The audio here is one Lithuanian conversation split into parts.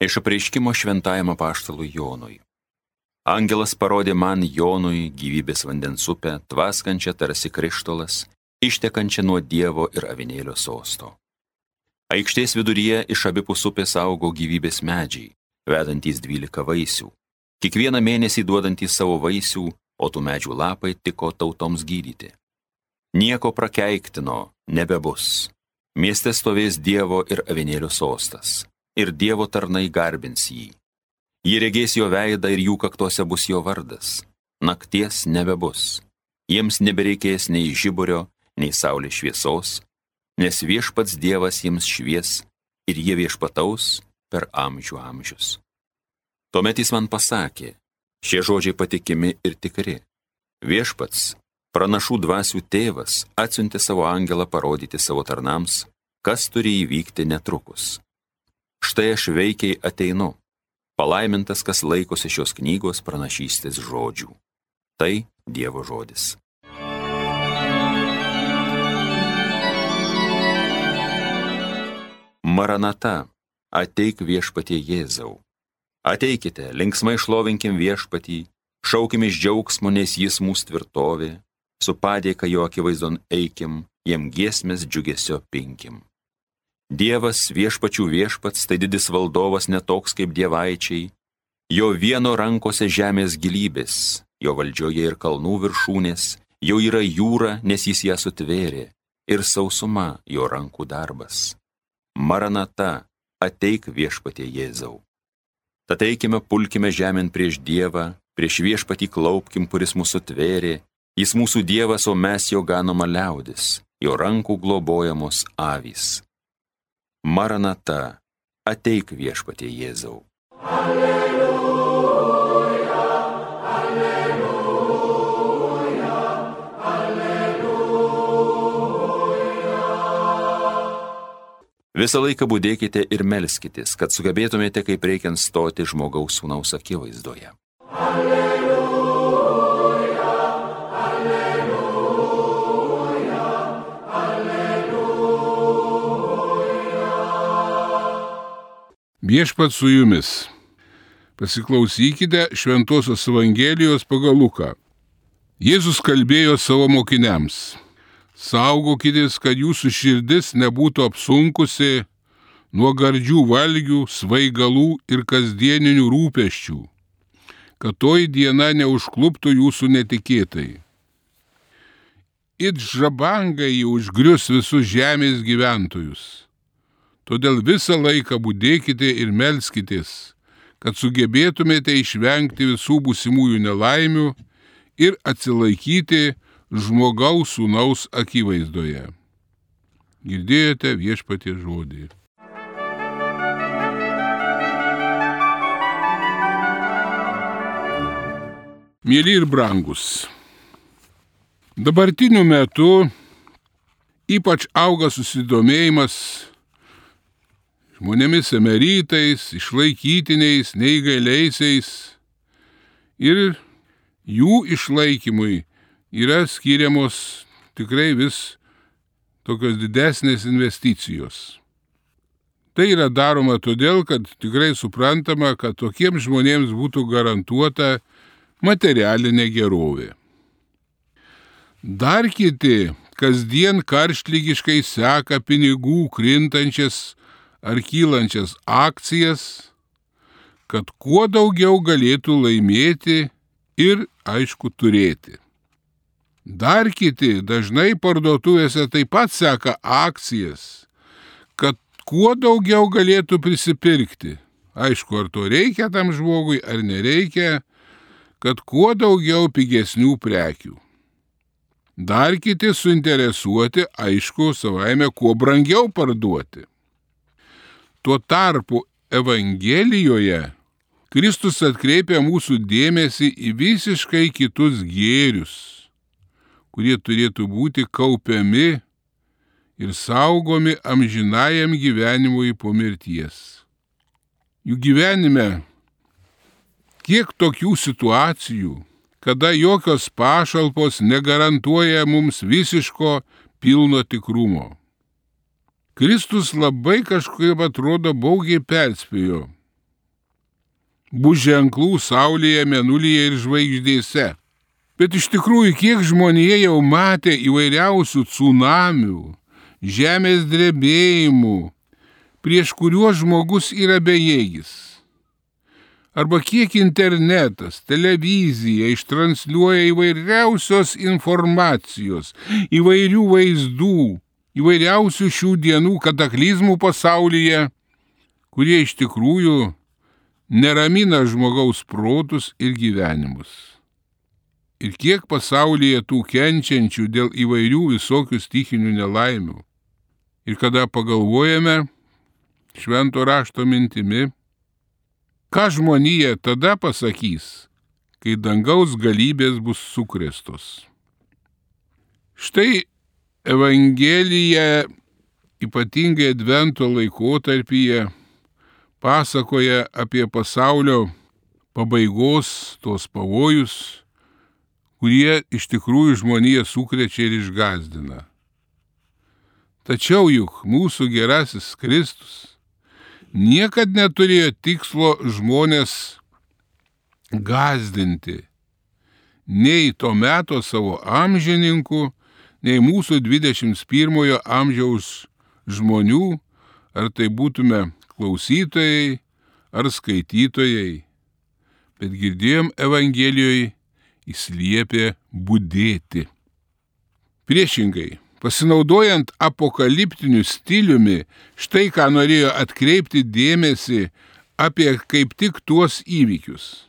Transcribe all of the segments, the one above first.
Iš apreiškimo šventajam apaštalui Jonui. Angelas parodė man Jonui gyvybės vandens upę, tvaskančią tarsi krištolas, ištekančią nuo Dievo ir avinėlio sosto. Aikštės viduryje iš abipus upės augo gyvybės medžiai, vedantys dvylika vaisių, kiekvieną mėnesį duodantys savo vaisių, o tų medžių lapai tiko tautoms gydyti. Nieko prakeiktino nebebus. Mieste stovės Dievo ir avinėlio sostas, ir Dievo tarnai garbins jį. Jie regės jo veidą ir jų kaktuose bus jo vardas. Nakties nebebus. Jiems nebereikės nei žiburio, nei saulės šviesos, nes viešpats Dievas jiems švies ir jie viešpataus per amžių amžius. Tuomet jis man pasakė, šie žodžiai patikimi ir tikri. Viešpats, pranašų dvasių tėvas, atsiuntė savo angelą parodyti savo tarnams, kas turi įvykti netrukus. Štai aš veikiai ateinu. Palaimintas, kas laikosi šios knygos pranašystės žodžių. Tai Dievo žodis. Maranata, ateik viešpatie Jėzau. Ateikite, linksmai šlovinkim viešpatį, šaukim iš džiaugsmo, nes jis mūsų tvirtovė, su padėka jo akivaizdon eikim, jam giesmės džiugesio pinkim. Dievas viešpačių viešpats, tai didis valdovas netoks kaip dievaičiai, jo vieno rankose žemės gilybės, jo valdžioje ir kalnų viršūnės, jau yra jūra, nes jis ją sutvėrė, ir sausuma jo rankų darbas. Maranata, ateik viešpatie Jėzau. Tad eikime, pulkime žemėn prieš Dievą, prieš viešpatį klaupkim, kuris mūsų tvėrė, jis mūsų Dievas, o mes jo ganoma liaudis, jo rankų globojamos avys. Maranata, ateik viešpatie Jėzau. Alleluja. Visą laiką būdėkite ir melskitės, kad sugebėtumėte kaip reikiant stoti žmogaus sūnaus akivaizdoje. Alleluja, Viešpat su jumis. Pasiklausykite Šventojios Evangelijos pagal Luką. Jėzus kalbėjo savo mokiniams. Saugokitės, kad jūsų širdis nebūtų apsunkusi nuo gardžių valgių, svaigalų ir kasdieninių rūpeščių, kad toji diena neužkluptų jūsų netikėtai. It žabangai užgrius visus žemės gyventojus. Todėl visą laiką būdėkite ir melskitės, kad sugebėtumėte išvengti visų būsimųjų nelaimių ir atsilaikyti žmogaus sūnaus akivaizdoje. Girdėjote viešpatie žodį. Mėly ir brangus. Dabartiniu metu ypač auga susidomėjimas žmonėmis emeritais, išlaikytiniais, neįgaliaisiais ir jų išlaikymui yra skiriamos tikrai vis tokios didesnės investicijos. Tai yra daroma todėl, kad tikrai suprantama, kad tokiems žmonėms būtų garantuota materialinė gerovė. Dar kiti kasdien karštlygiškai seka pinigų krintančias ar kylančias akcijas, kad kuo daugiau galėtų laimėti ir, aišku, turėti. Dar kiti dažnai parduotuvėse taip pat seka akcijas, kad kuo daugiau galėtų prisipirkti. Aišku, ar to reikia tam žmogui, ar nereikia, kad kuo daugiau pigesnių prekių. Dar kiti suinteresuoti, aišku, savaime kuo brangiau parduoti. Tuo tarpu Evangelijoje Kristus atkreipia mūsų dėmesį į visiškai kitus gėrius kurie turėtų būti kaupiami ir saugomi amžinajam gyvenimui po mirties. Jų gyvenime kiek tokių situacijų, kada jokios pašalpos negarantuoja mums visiško pilno tikrumo. Kristus labai kažkaip atrodo baugiai perspėjo. bus ženklų Saulėje, Menulyje ir žvaigždėse. Bet iš tikrųjų, kiek žmonėje jau matė įvairiausių tsunamių, žemės drebėjimų, prieš kuriuos žmogus yra bejėgis. Arba kiek internetas, televizija ištransliuoja įvairiausios informacijos, įvairių vaizdų, įvairiausių šių dienų kataklizmų pasaulyje, kurie iš tikrųjų neramina žmogaus protus ir gyvenimus. Ir kiek pasaulyje tų kenčiančių dėl įvairių visokių stichinių nelaimių. Ir kada pagalvojame švento rašto mintimi, ką žmonija tada pasakys, kai dangaus galybės bus sukrestos. Štai Evangelija ypatingai Advento laikotarpyje pasakoja apie pasaulio pabaigos tos pavojus, kurie iš tikrųjų žmoniją sukrečia ir išgazdina. Tačiau juk mūsų gerasis Kristus niekad neturėjo tikslo žmonės gazdinti, nei to meto savo amžininkų, nei mūsų 21 amžiaus žmonių, ar tai būtume klausytojai ar skaitytojai. Bet girdėjom Evangelijoje, jis liepė būdėti. Priešingai, pasinaudojant apokaliptiniu stiliumi, štai ką norėjo atkreipti dėmesį apie kaip tik tuos įvykius.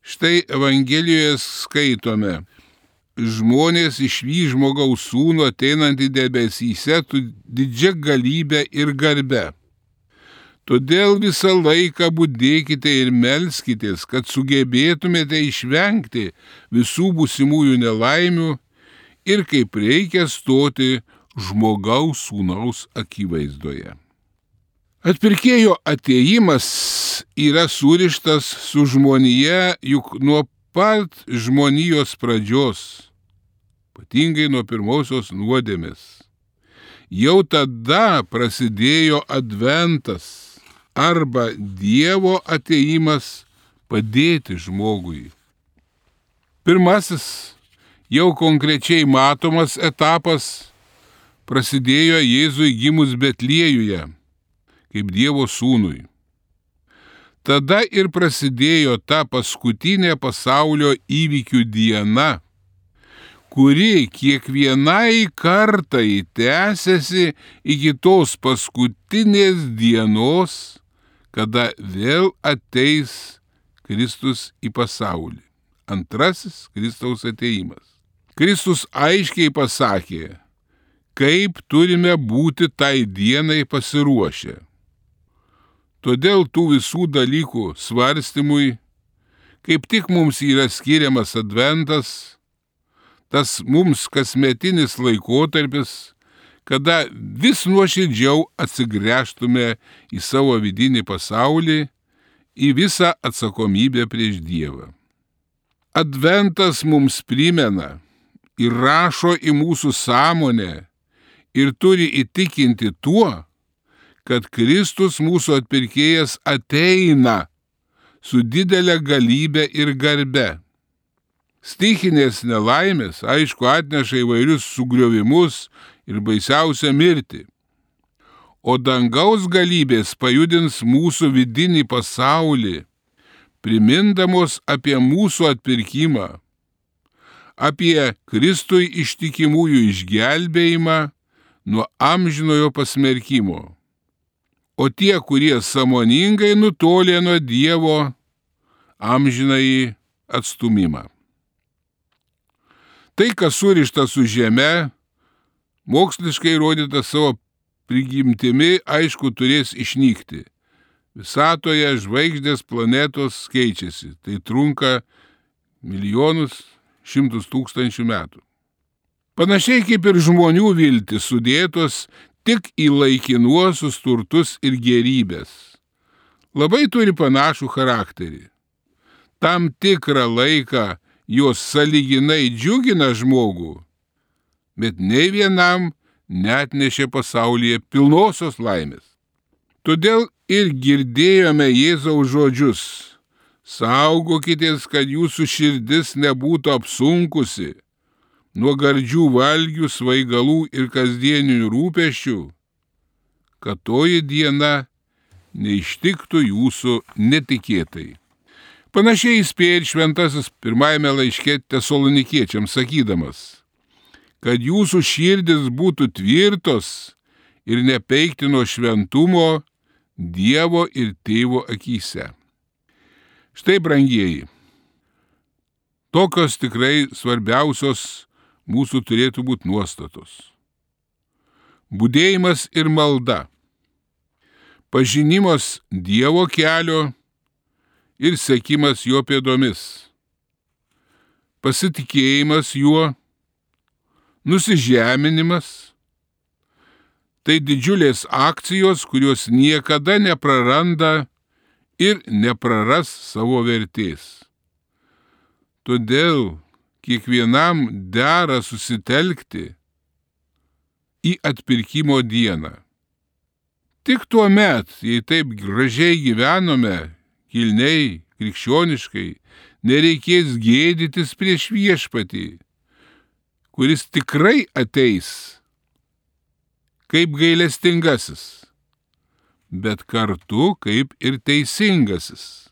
Štai Evangelijoje skaitome, žmonės išvy žmogaus sūnų ateinantį debesyse su didžia galybė ir garbe. Todėl visą laiką būdėkite ir melskitės, kad sugebėtumėte išvengti visų būsimųjų nelaimių ir kaip reikia stoti žmogaus sūnaus akivaizdoje. Atpirkėjo ateimas yra surištas su žmonija juk nuo pat žmonijos pradžios ypatingai nuo pirmosios nuodėmės. Jau tada prasidėjo adventas arba Dievo ateimas padėti žmogui. Pirmasis jau konkrečiai matomas etapas prasidėjo Jėzui gimus Betliejuje, kaip Dievo sūnui. Tada ir prasidėjo ta paskutinė pasaulio įvykių diena kuri kiekvienai kartai tęsiasi iki tos paskutinės dienos, kada vėl ateis Kristus į pasaulį. Antrasis Kristaus ateimas. Kristus aiškiai pasakė, kaip turime būti tai dienai pasiruošę. Todėl tų visų dalykų svarstymui, kaip tik mums yra skiriamas adventas, tas mums kasmetinis laikotarpis, kada vis nuoširdžiau atsigręžtume į savo vidinį pasaulį, į visą atsakomybę prieš Dievą. Adventas mums primena ir rašo į mūsų sąmonę ir turi įtikinti tuo, kad Kristus mūsų atpirkėjas ateina su didelė galybė ir garbe Stichinės nelaimės, aišku, atneša įvairius sugriovimus ir baisiausią mirtį. O dangaus galybės pajudins mūsų vidinį pasaulį, primindamos apie mūsų atpirkimą, apie Kristui ištikimųjų išgelbėjimą nuo amžinojo pasmerkimo. O tie, kurie samoningai nutolė nuo Dievo, amžinai atstumimą. Tai, kas surišta su Žeme, moksliškai įrodyta savo prigimtimi, aišku, turės išnykti. Visatoje žvaigždės planetos keičiasi. Tai trunka milijonus, šimtus tūkstančių metų. Panašiai kaip ir žmonių viltis sudėtos tik į laikinuosius turtus ir gerybės. Labai turi panašų charakterį. Tam tikrą laiką jos saliginai džiugina žmogų, bet nei vienam net nešė pasaulyje pilnosios laimės. Todėl ir girdėjome Jėzaus žodžius. Saugokitės, kad jūsų širdis nebūtų apsunkusi nuo gardžių valgių, svaigalų ir kasdieninių rūpešių, kad toji diena neištiktų jūsų netikėtai. Panašiai įspėja šventasis pirmajame laiške tesalonikiečiams sakydamas, kad jūsų širdis būtų tvirtos ir nepeikti nuo šventumo Dievo ir tėvo akise. Štai, brangieji, tokios tikrai svarbiausios mūsų turėtų būti nuostatos. Būdėjimas ir malda, pažinimas Dievo kelio ir sekimas jo pėdomis, pasitikėjimas juo, nusižeminimas - tai didžiulės akcijos, kurios niekada nepraranda ir nepraras savo vertės. Todėl kiekvienam dera susitelkti į atpirkimo dieną. Tik tuo met, jei taip gražiai gyvenome, kilniai, krikščioniškai, nereikės gėdytis prieš viešpatį, kuris tikrai ateis kaip gailestingasis bet kartu kaip ir teisingasis.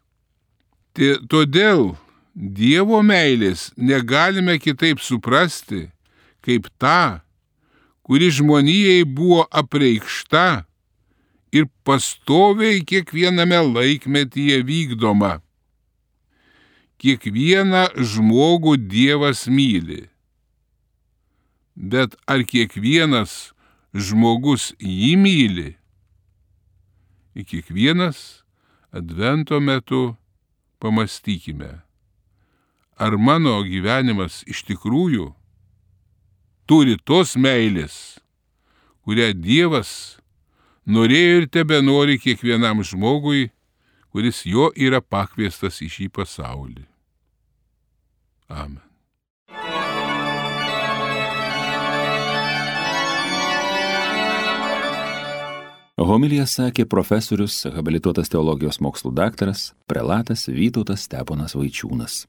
Todėl Dievo meilės negalime kitaip suprasti, kaip tą, kuri žmonijai buvo apreikšta ir pastoviai kiekviename laikmetyje vykdoma. Kiekvieną žmogų Dievas myli. Bet ar kiekvienas žmogus jį myli? į kiekvienas advento metu pamastykime, ar mano gyvenimas iš tikrųjų turi tos meilės, kurią Dievas norėjo ir tebe nori kiekvienam žmogui, kuris jo yra pakviestas į šį pasaulį. Amen. Homilija sakė profesorius, habilituotas teologijos mokslų daktaras, prelatas Vytautas Steponas Vaičiūnas.